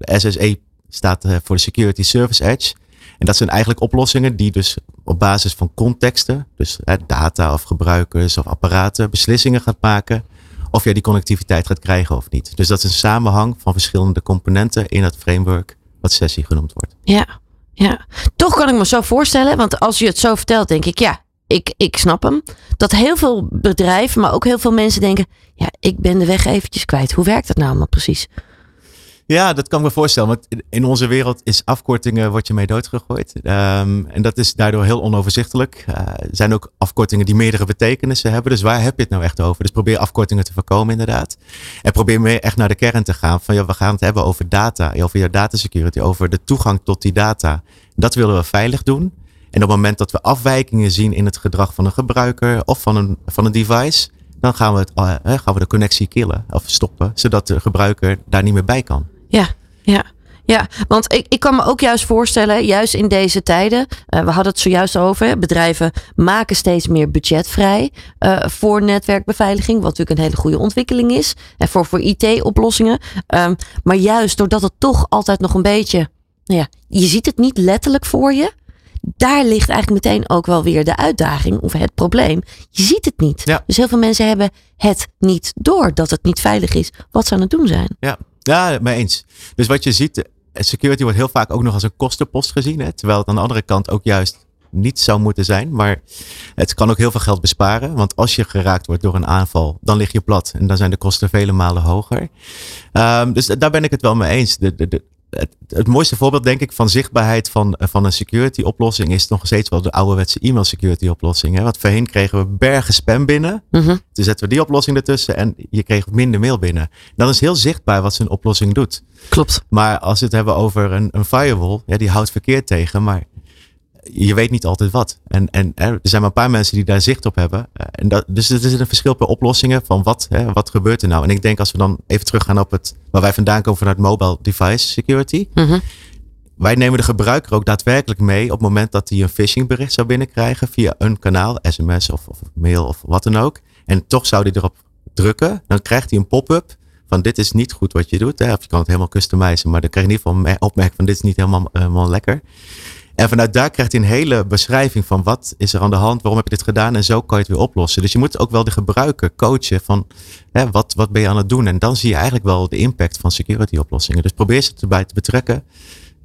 SSE staat eh, voor de Security Service Edge. En dat zijn eigenlijk oplossingen die dus op basis van contexten, dus hè, data of gebruikers of apparaten, beslissingen gaat maken of jij die connectiviteit gaat krijgen of niet. Dus dat is een samenhang van verschillende componenten in het framework wat sessie genoemd wordt. Ja, ja. Toch kan ik me zo voorstellen, want als je het zo vertelt, denk ik, ja, ik, ik snap hem. Dat heel veel bedrijven, maar ook heel veel mensen denken, ja, ik ben de weg eventjes kwijt. Hoe werkt dat nou allemaal precies? Ja, dat kan ik me voorstellen. Want in- onze wereld is afkortingen word je mee doodgegooid. Ehm, en dat is daardoor heel onoverzichtelijk. Eh, er zijn ook afkortingen die meerdere betekenissen hebben. Dus waar heb je het nou echt over? Dus probeer afkortingen te voorkomen inderdaad. En probeer meer echt naar de kern te gaan. Van ja, we gaan het hebben over data. Over je datasecurity. Over de toegang tot die data. Dat willen we veilig doen. En op het moment dat we afwijkingen zien in het gedrag van een gebruiker of van een, van een device, dan gaan we, het, eh, eh, gaan we de connectie killen of stoppen, zodat de gebruiker daar niet meer bij kan. Ja, ja. Ja, want ik, ik kan me ook juist voorstellen, juist in deze tijden, eh, we hadden het zojuist over, bedrijven maken steeds meer budget vrij eh, voor netwerkbeveiliging, wat natuurlijk een hele goede ontwikkeling is, en voor, voor IT-oplossingen. Ehm, maar juist doordat het toch altijd nog een beetje, nou ja, je ziet het niet letterlijk voor je, daar ligt eigenlijk meteen ook wel weer de uitdaging of het probleem. Je ziet het niet. Ja. Dus heel veel mensen hebben het niet door dat het niet veilig is wat ze aan het doen zijn. Ja, ja, mee eens. Dus wat je ziet, eh, security wordt heel vaak ook nog als een kostenpost gezien. Hè, terwijl het aan de andere kant ook juist niet zou moeten zijn. Maar het kan ook heel veel geld besparen. Want als je geraakt wordt door een aanval, dan lig je plat. En dan zijn de kosten vele malen hoger. Ehm, dus daar ben ik het wel mee eens. De, de, de, het, het mooiste voorbeeld, denk ik, van zichtbaarheid van, van een security oplossing is nog steeds wel de ouderwetse e-mail security oplossing. Hè? Want voorheen kregen we bergen spam binnen. Mhm. Toen zetten we die oplossing ertussen en je kreeg minder mail binnen. Dan is heel zichtbaar wat zijn oplossing doet. Klopt. Maar als we het hebben over een, een firewall, ja, die houdt verkeerd tegen. Maar je weet niet altijd wat. En, en er zijn maar een paar mensen die daar zicht op hebben. Eh, En dat, dus er is een verschil per oplossingen van wat, hè, wat gebeurt er nou. En ik denk als we dan even teruggaan op het waar wij vandaan komen vanuit mobile device security. Mhm. Wij nemen de gebruiker ook daadwerkelijk mee op het moment dat hij een phishing bericht zou binnenkrijgen via een kanaal, sms of, of mail of wat dan ook. En toch zou hij erop drukken. Dan krijgt hij een pop-up van dit is niet goed wat je doet. Hè? Of je kan het helemaal customizen, maar dan krijg je in ieder geval een opmerking van dit is niet helemaal, helemaal lekker. En vanuit daar krijgt hij een hele beschrijving van wat is er aan de hand, waarom heb je dit gedaan en zo kan je het weer oplossen. Dus je moet ook wel de gebruiker coachen van hè, wat, wat ben je aan het doen. En dan zie je eigenlijk wel de impact van security oplossingen. Dus probeer ze erbij te betrekken.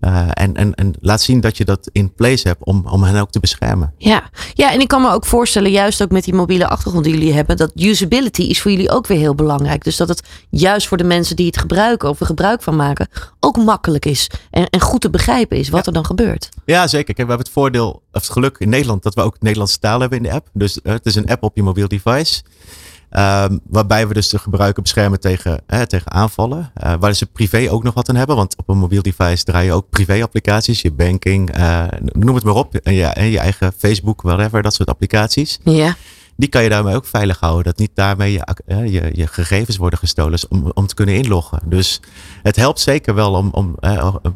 Uh, en, en, en laat zien dat je dat in place hebt om, om hen ook te beschermen. Ja. ja, en ik kan me ook voorstellen, juist ook met die mobiele achtergrond die jullie hebben, dat usability is voor jullie ook weer heel belangrijk. Dus dat het juist voor de mensen die het gebruiken of er gebruik van maken, ook makkelijk is en, en goed te begrijpen is wat Ja. er dan gebeurt. Ja, zeker. Kijk, we hebben het voordeel, of het geluk in Nederland, dat we ook Nederlandse taal hebben in de app. Dus uh, het is een app op je mobiel device. Um, waarbij we dus de gebruiker beschermen tegen, hè, tegen aanvallen. Uh, waar ze privé ook nog wat aan hebben. Want op een mobiel device draai je ook privé-applicaties. Je banking, uh, noem het maar op. En je, je eigen Facebook, whatever, dat soort applicaties. Ja. Die kan je daarmee ook veilig houden. Dat niet daarmee je, je, je gegevens worden gestolen om, om te kunnen inloggen. Dus het helpt zeker wel om, om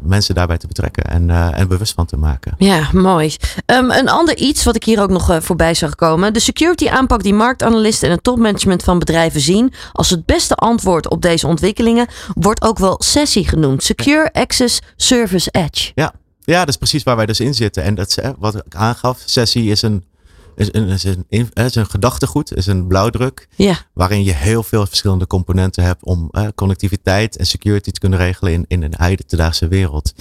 mensen daarbij te betrekken en, uh, en bewust van te maken. Ja, mooi. Um, een ander iets wat ik hier ook nog uh, voorbij zag komen. De security aanpak die marktanalisten en het topmanagement van bedrijven zien als het beste antwoord op deze ontwikkelingen, wordt ook wel SESI genoemd. Secure Access Service Edge. Ja. ja, dat is precies waar wij dus in zitten. En dat is wat ik aangaf. SESI is een is een, is een, is een gedachtegoed, is een blauwdruk. Ja. Waarin je heel veel verschillende componenten hebt om uh, connectiviteit en security te kunnen regelen in, in een heidendaagse wereld.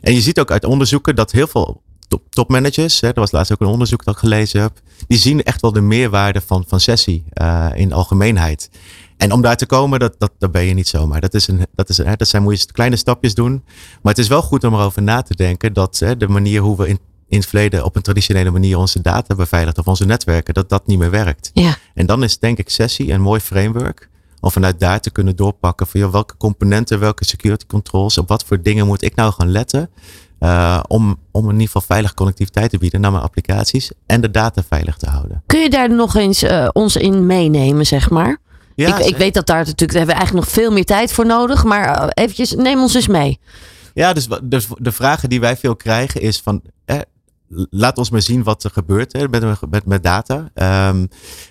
En je ziet ook uit onderzoeken dat heel veel top, topmanagers, hè, er was laatst ook een onderzoek dat ik gelezen heb, die zien echt wel de meerwaarde van, van sessie uh, in algemeenheid. En om daar te komen, dat, dat, dat ben je niet zomaar. Dat, is een, dat, is een, dat zijn moet je kleine stapjes doen. Maar het is wel goed om erover na te denken dat hè, de manier hoe we in in het verleden op een traditionele manier onze data beveiligd of onze netwerken, dat dat niet meer werkt. Ja. En dan is denk ik sessie een mooi framework om vanuit daar te kunnen doorpakken van joh, welke componenten, welke security controls, op wat voor dingen moet ik nou gaan letten uh, om, om in ieder geval veilige connectiviteit te bieden naar mijn applicaties en de data veilig te houden. Kun je daar nog eens uh, ons in meenemen, zeg maar? Ja, ik, ik weet dat daar natuurlijk, daar hebben we eigenlijk nog veel meer tijd voor nodig, maar uh, eventjes, neem ons eens mee. Ja, dus, dus de vragen die wij veel krijgen is van, eh, laat ons maar zien wat er gebeurt met, met, met data. Um,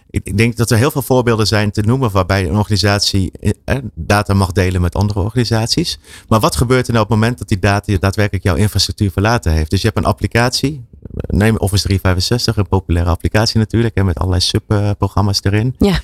ik, ik, denk dat er heel veel voorbeelden zijn te noemen waarbij een organisatie eh, data mag delen met andere organisaties. Maar wat gebeurt er nou op het moment dat die data daadwerkelijk jouw infrastructuur verlaten heeft? Dus je hebt een applicatie, neem Office 365, een populaire applicatie natuurlijk, hè, met allerlei subprogramma's erin. Ja.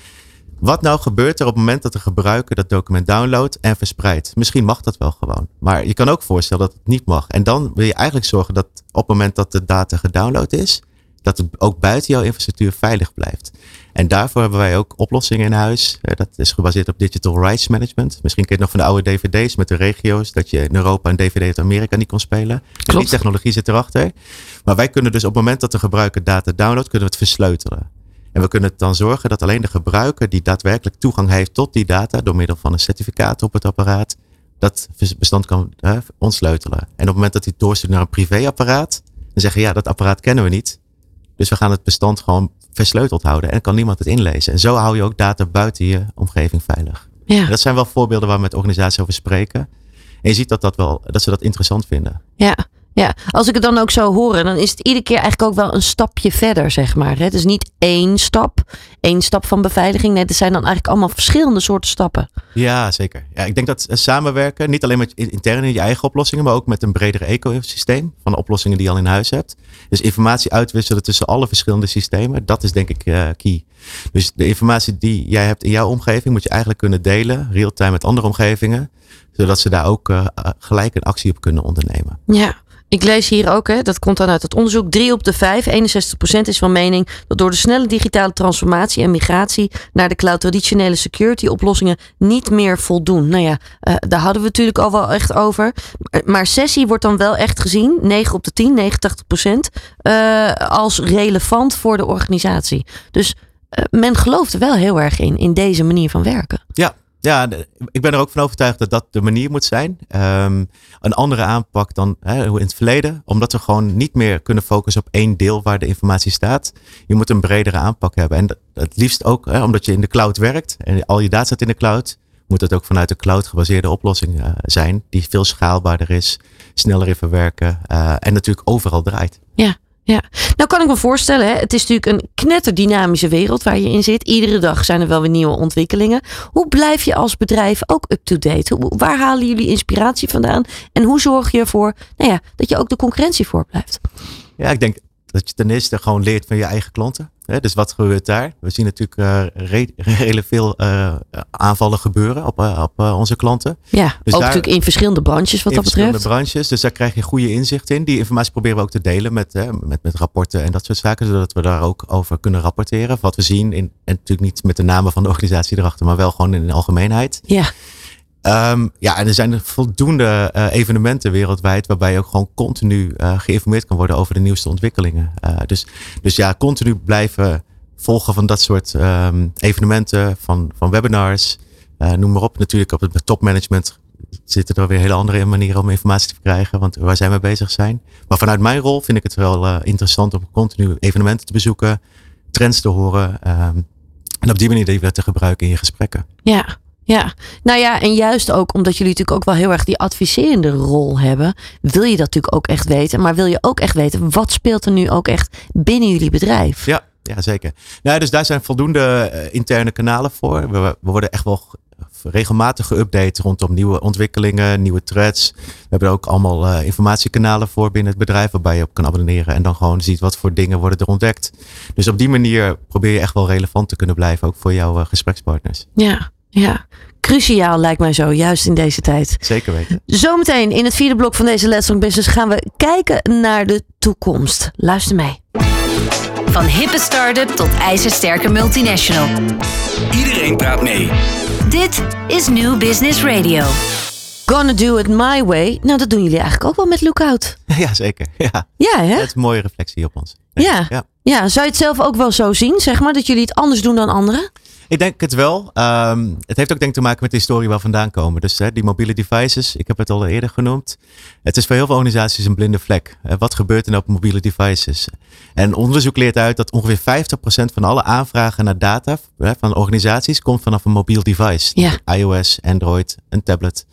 Wat nou gebeurt er op het moment dat de gebruiker dat document downloadt en verspreidt? Misschien mag dat wel gewoon. Maar je kan ook voorstellen dat het niet mag. En dan wil je eigenlijk zorgen dat op het moment dat de data gedownload is, dat het ook buiten jouw infrastructuur veilig blijft. En daarvoor hebben wij ook oplossingen in huis. Dat is gebaseerd op digital rights management. Misschien ken je het nog van de oude dvd's met de regio's. Dat je in Europa een dvd uit Amerika niet kon spelen. Dus die technologie zit erachter. Maar wij kunnen dus op het moment dat de gebruiker data downloadt, kunnen we het versleutelen. En we kunnen dan zorgen dat alleen de gebruiker die daadwerkelijk toegang heeft tot die data door middel van een certificaat op het apparaat, dat bestand kan ontsleutelen. En op het moment dat hij doorstuurt naar een privéapparaat, dan zeggen ja, dat apparaat kennen we niet. Dus we gaan het bestand gewoon versleuteld houden en kan niemand het inlezen. En zo hou je ook data buiten je omgeving veilig. Ja. En dat zijn wel voorbeelden waar we met organisaties over spreken. En je ziet dat, dat, wel, dat ze dat interessant vinden. Ja, ja, als ik het dan ook zo hoor, dan is het iedere keer eigenlijk ook wel een stapje verder, zeg maar. Het is niet één stap, één stap van beveiliging. Nee, het zijn dan eigenlijk allemaal verschillende soorten stappen. Ja, zeker. Ja, ik denk dat samenwerken, niet alleen met intern in je eigen oplossingen, maar ook met een breder ecosysteem van de oplossingen die je al in huis hebt. Dus informatie uitwisselen tussen alle verschillende systemen, dat is denk ik uh, key. Dus de informatie die jij hebt in jouw omgeving moet je eigenlijk kunnen delen, real-time met andere omgevingen, zodat ze daar ook uh, gelijk een actie op kunnen ondernemen. Ja. Ik lees hier ook, hè, dat komt dan uit het onderzoek, 3 op de 5, 61% is van mening dat door de snelle digitale transformatie en migratie naar de cloud traditionele security oplossingen niet meer voldoen. Nou ja, uh, daar hadden we natuurlijk al wel echt over. Maar sessie wordt dan wel echt gezien, 9 op de 10, 89%, uh, als relevant voor de organisatie. Dus uh, men gelooft er wel heel erg in, in deze manier van werken. Ja, Ja, ik ben er ook van overtuigd dat dat de manier moet zijn. Ehm, een andere aanpak dan hè, in het verleden. Omdat we gewoon niet meer kunnen focussen op één deel waar de informatie staat. Je moet een bredere aanpak hebben. En dat, het liefst ook hè, omdat je in de cloud werkt. En al je data staat in de cloud. Moet het ook vanuit de cloud gebaseerde oplossing eh, zijn. Die veel schaalbaarder is. Sneller in verwerken. eh, en natuurlijk overal draait. Ja, ja. Nou kan ik me voorstellen, hè, het is natuurlijk een knetterdynamische wereld waar je in zit. Iedere dag zijn er wel weer nieuwe ontwikkelingen. Hoe blijf je als bedrijf ook up-to-date? Waar halen jullie inspiratie vandaan? En hoe zorg je ervoor nou ja, dat je ook de concurrentie voorblijft? Ja, ik denk dat je ten eerste gewoon leert van je eigen klanten. Hè, dus wat gebeurt daar? We zien natuurlijk eh, re- redelijk veel eh, aanvallen gebeuren op, eh, op eh, onze klanten. Ja, Dus ook daar- natuurlijk in verschillende branches wat in dat verschillende betreft. branches. Dus daar krijg je goede inzicht in. Die informatie proberen we ook te delen met, hè, met, met rapporten en dat soort zaken. Zodat we daar ook over kunnen rapporteren. Wat we zien. In, en natuurlijk niet met de namen van de organisatie erachter. Maar wel gewoon in de algemeenheid. Ja, Ehm, ja, en er zijn voldoende eh, evenementen wereldwijd waarbij je ook gewoon continu eh, geïnformeerd kan worden over de nieuwste ontwikkelingen. Eh, dus, dus ja, continu blijven volgen van dat soort ehm, evenementen, van, van webinars, noem maar op. Natuurlijk op het topmanagement zitten er weer hele andere manieren om informatie te krijgen, want waar zijn we bezig zijn. Maar vanuit mijn rol vind ik het wel interessant om continu evenementen te bezoeken, trends te horen ehm, en op die manier die weer te gebruiken in je gesprekken. ja. Ja, nou ja, en juist ook omdat jullie natuurlijk ook wel heel erg die adviserende rol hebben, wil je dat natuurlijk ook echt weten. Maar wil je ook echt weten, wat speelt er nu ook echt binnen jullie bedrijf? Ja, ja zeker. Nou, dus daar zijn voldoende eh, interne kanalen voor. We, we worden echt wel regelmatig geüpdate rondom nieuwe ontwikkelingen, nieuwe threads. We hebben er ook allemaal eh, informatiekanalen voor binnen het bedrijf, waarbij je op kan abonneren en dan gewoon ziet wat voor dingen worden er ontdekt. Dus op die manier probeer je echt wel relevant te kunnen blijven, ook voor jouw eh, gesprekspartners. Ja, ja. Cruciaal lijkt mij zo, juist in deze tijd. Zeker weten. Zometeen in het vierde blok van deze Let's Talk Business gaan we kijken naar de toekomst. Luister mee. Van hippe start-up tot ijzersterke multinational. Iedereen praat mee. Dit is New Business Radio. Gonna do it my way. Nou, dat doen jullie eigenlijk ook wel met Lookout. ja, zeker. Ja. Ja, hè? Dat is een mooie reflectie op ons. Ja. ja. Ja, zou je het zelf ook wel zo zien, zeg maar, dat jullie het anders doen dan anderen? Ik denk het wel. Ehm, het heeft ook denk ik te maken met de historie waar we vandaan komen. Dus hè, die mobiele devices, ik heb het al eerder genoemd. Het is voor heel veel organisaties een blinde vlek. Wat gebeurt er nou op mobiele devices? En onderzoek leert uit dat ongeveer 50% van alle aanvragen naar data hè, van organisaties komt vanaf een mobiel device. Ja. iOS, Android, een tablet.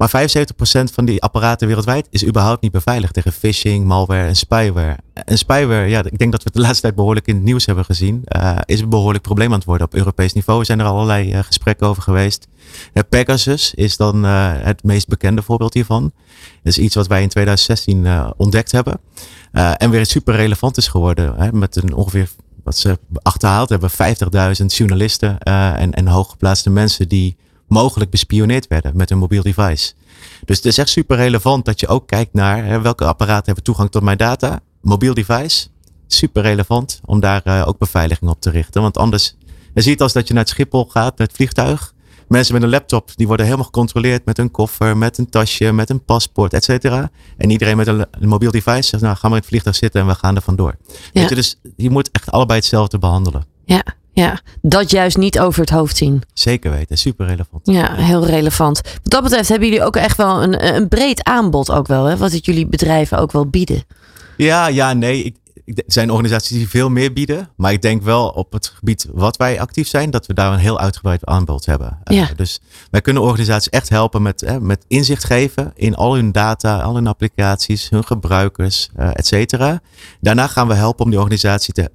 Maar 75% van die apparaten wereldwijd is überhaupt niet beveiligd tegen phishing, malware en spyware. En spyware, ja, ik denk dat we het de laatste tijd behoorlijk in het nieuws hebben gezien, eh, is een behoorlijk probleem aan het worden. Op Europees niveau zijn er allerlei eh, gesprekken over geweest. Eh, Pegasus is dan het meest bekende voorbeeld hiervan. Dat is iets wat wij in 2016 eh, ontdekt hebben. En weer super relevant is geworden. Hè, met een ongeveer wat ze achterhaald hebben, 50.000 journalisten en, en hooggeplaatste mensen die mogelijk bespioneerd werden met een mobiel device. Dus het is echt super relevant dat je ook kijkt naar hè, welke apparaten hebben toegang tot mijn data. Mobiel device, super relevant om daar eh, ook beveiliging op te richten. Want anders, je ziet als dat je naar het Schiphol gaat, naar het vliegtuig. Mensen met een laptop, die worden helemaal gecontroleerd met een koffer, met een tasje, met een paspoort, et cetera. En iedereen met een, een mobiel device zegt, nou ga maar in het vliegtuig zitten en we gaan er vandoor. Weet je, dus je moet echt allebei hetzelfde behandelen. Ja, ja. Dat juist niet over het hoofd zien. Zeker weten, super relevant. Ja, heel relevant. Wat dat betreft hebben jullie ook echt wel een, een breed aanbod ook wel, hè? Wat het jullie bedrijven ook wel bieden. Ja, ja, nee. Ik, ik, er zijn organisaties die veel meer bieden. Maar ik denk wel op het gebied wat wij actief zijn, dat we daar een heel uitgebreid aanbod hebben. Eh, Ja. dus wij kunnen organisaties echt helpen met, met inzicht geven in al hun data, al hun applicaties, hun gebruikers, eh et cetera. Daarna gaan we helpen om die organisatie te,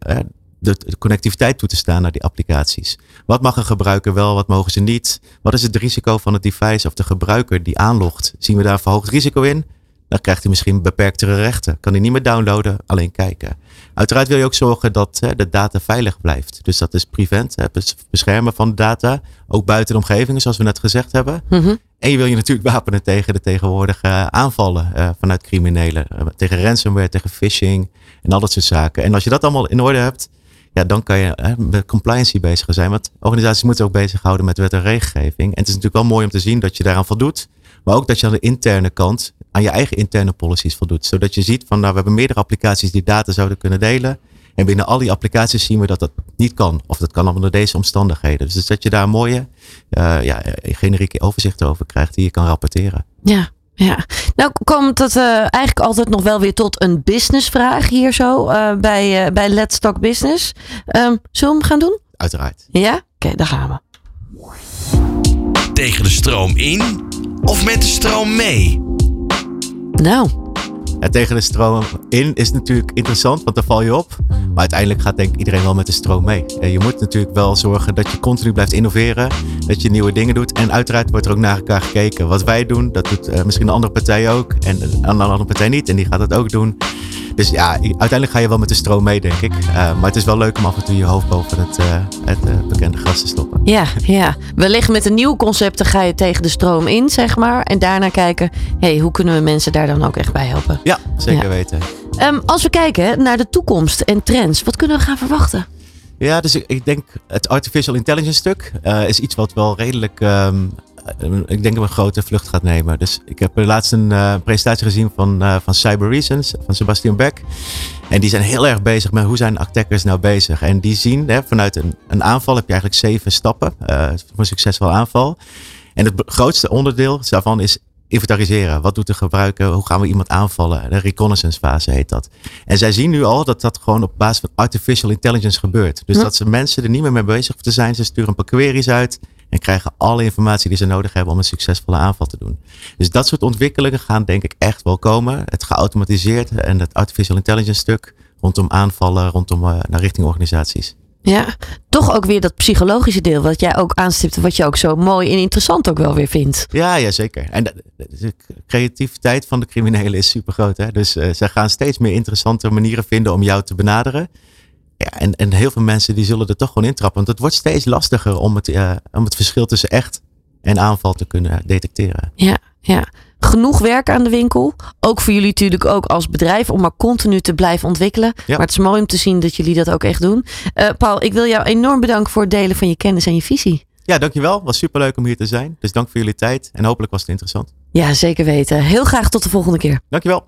de, de connectiviteit toe te staan naar die applicaties. Wat mag een gebruiker wel, wat mogen ze niet? Wat is het risico van het device of de gebruiker die aanlogt? Zien we daar een verhoogd risico in? Dan krijgt hij misschien beperktere rechten. Kan hij niet meer downloaden, alleen kijken. Uiteraard wil je ook zorgen dat hè, de data veilig blijft. Dus dat is prevent, hè, bes- beschermen van de data. Ook buiten de omgevingen, zoals we net gezegd hebben. Mhm. En je wil je natuurlijk wapenen tegen de tegenwoordige eh, aanvallen eh, vanuit criminelen. Eh, tegen ransomware, tegen phishing en al dat soort zaken. En als je dat allemaal in orde hebt, ja, dan kan je hè, met compliance bezig zijn. Want organisaties moeten ook bezighouden met wet en regelgeving. En het is natuurlijk wel mooi om te zien dat je daaraan voldoet. Maar ook dat je aan de interne kant aan je eigen interne policies voldoet. Zodat je ziet van nou, we hebben meerdere applicaties die data zouden kunnen delen. En binnen al die applicaties zien we dat dat niet kan. Of dat kan onder deze omstandigheden. Dus dat je daar een mooie uh, ja, generieke overzicht over krijgt die je kan rapporteren. Ja, ja, nou komt het uh, eigenlijk altijd nog wel weer tot een businessvraag hier zo uh, bij, uh, bij Let's Talk Business. Um, zullen we hem gaan doen? Uiteraard. Ja? Oké, okay, daar gaan we. Tegen de stroom in of met de stroom mee? Nou, tegen de stroom in is natuurlijk interessant, want daar val je op. Maar uiteindelijk gaat denk iedereen wel met de stroom mee. Je moet natuurlijk wel zorgen dat je continu blijft innoveren, dat je nieuwe dingen doet. En uiteraard wordt er ook naar elkaar gekeken. Wat wij doen, dat doet uh, misschien een andere partij ook. En een andere partij niet, en die gaat het ook doen. Dus ja, uiteindelijk ga je wel met de stroom mee, denk ik. Uh, maar het is wel leuk om af en toe je hoofd boven het, uh, het uh, bekende gas te stoppen. Ja, ja. Wellicht met een nieuw concept dan ga je tegen de stroom in, zeg maar. En daarna kijken, hey, hoe kunnen we mensen daar dan ook echt bij helpen? Ja, zeker ja. weten. Um, als we kijken naar de toekomst en trends, wat kunnen we gaan verwachten? Ja, dus ik, ik denk het artificial intelligence stuk is iets wat wel redelijk um, ik denk dat een grote vlucht gaat nemen. Dus ik heb laatst een uh, presentatie gezien van, uh, van Cyber Reasons, van Sebastian Beck. En die zijn heel erg bezig met hoe zijn attackers nou bezig. En die zien hè, vanuit een, een aanval heb je eigenlijk zeven stappen uh, voor een succesvol aanval. En het grootste onderdeel daarvan is inventariseren. Wat doet de gebruiker? Hoe gaan we iemand aanvallen? De reconnaissance fase heet dat. En zij zien nu al dat dat gewoon op basis van artificial intelligence gebeurt. Dus dat ze mensen er niet meer mee bezig te zijn. Ze sturen een paar queries uit en krijgen alle informatie die ze nodig hebben om een succesvolle aanval te doen. Dus dat soort ontwikkelingen gaan denk ik echt wel komen. Het geautomatiseerd en het artificial intelligence stuk rondom aanvallen, rondom uh, naar richting organisaties. Ja, toch ook weer dat psychologische deel wat jij ook aanstipt, wat je ook zo mooi en interessant ook wel weer vindt. Ja, ja zeker. En de, creativiteit van de criminelen is super groot. Hè? Dus uh, zij gaan steeds meer interessante manieren vinden om jou te benaderen. Ja, en, en heel veel mensen die zullen er toch gewoon intrappen. Want het wordt steeds lastiger om het, uh, om het verschil tussen echt en aanval te kunnen detecteren. Ja, ja. Genoeg werk aan de winkel. Ook voor jullie natuurlijk ook als bedrijf om maar continu te blijven ontwikkelen. Ja. Maar het is mooi om te zien dat jullie dat ook echt doen. Uh, Paul, ik wil jou enorm bedanken voor het delen van je kennis en je visie. Ja, dankjewel. Was superleuk om hier te zijn. Dus dank voor jullie tijd. En hopelijk was het interessant. Ja, zeker weten. Heel graag tot de volgende keer. Dankjewel.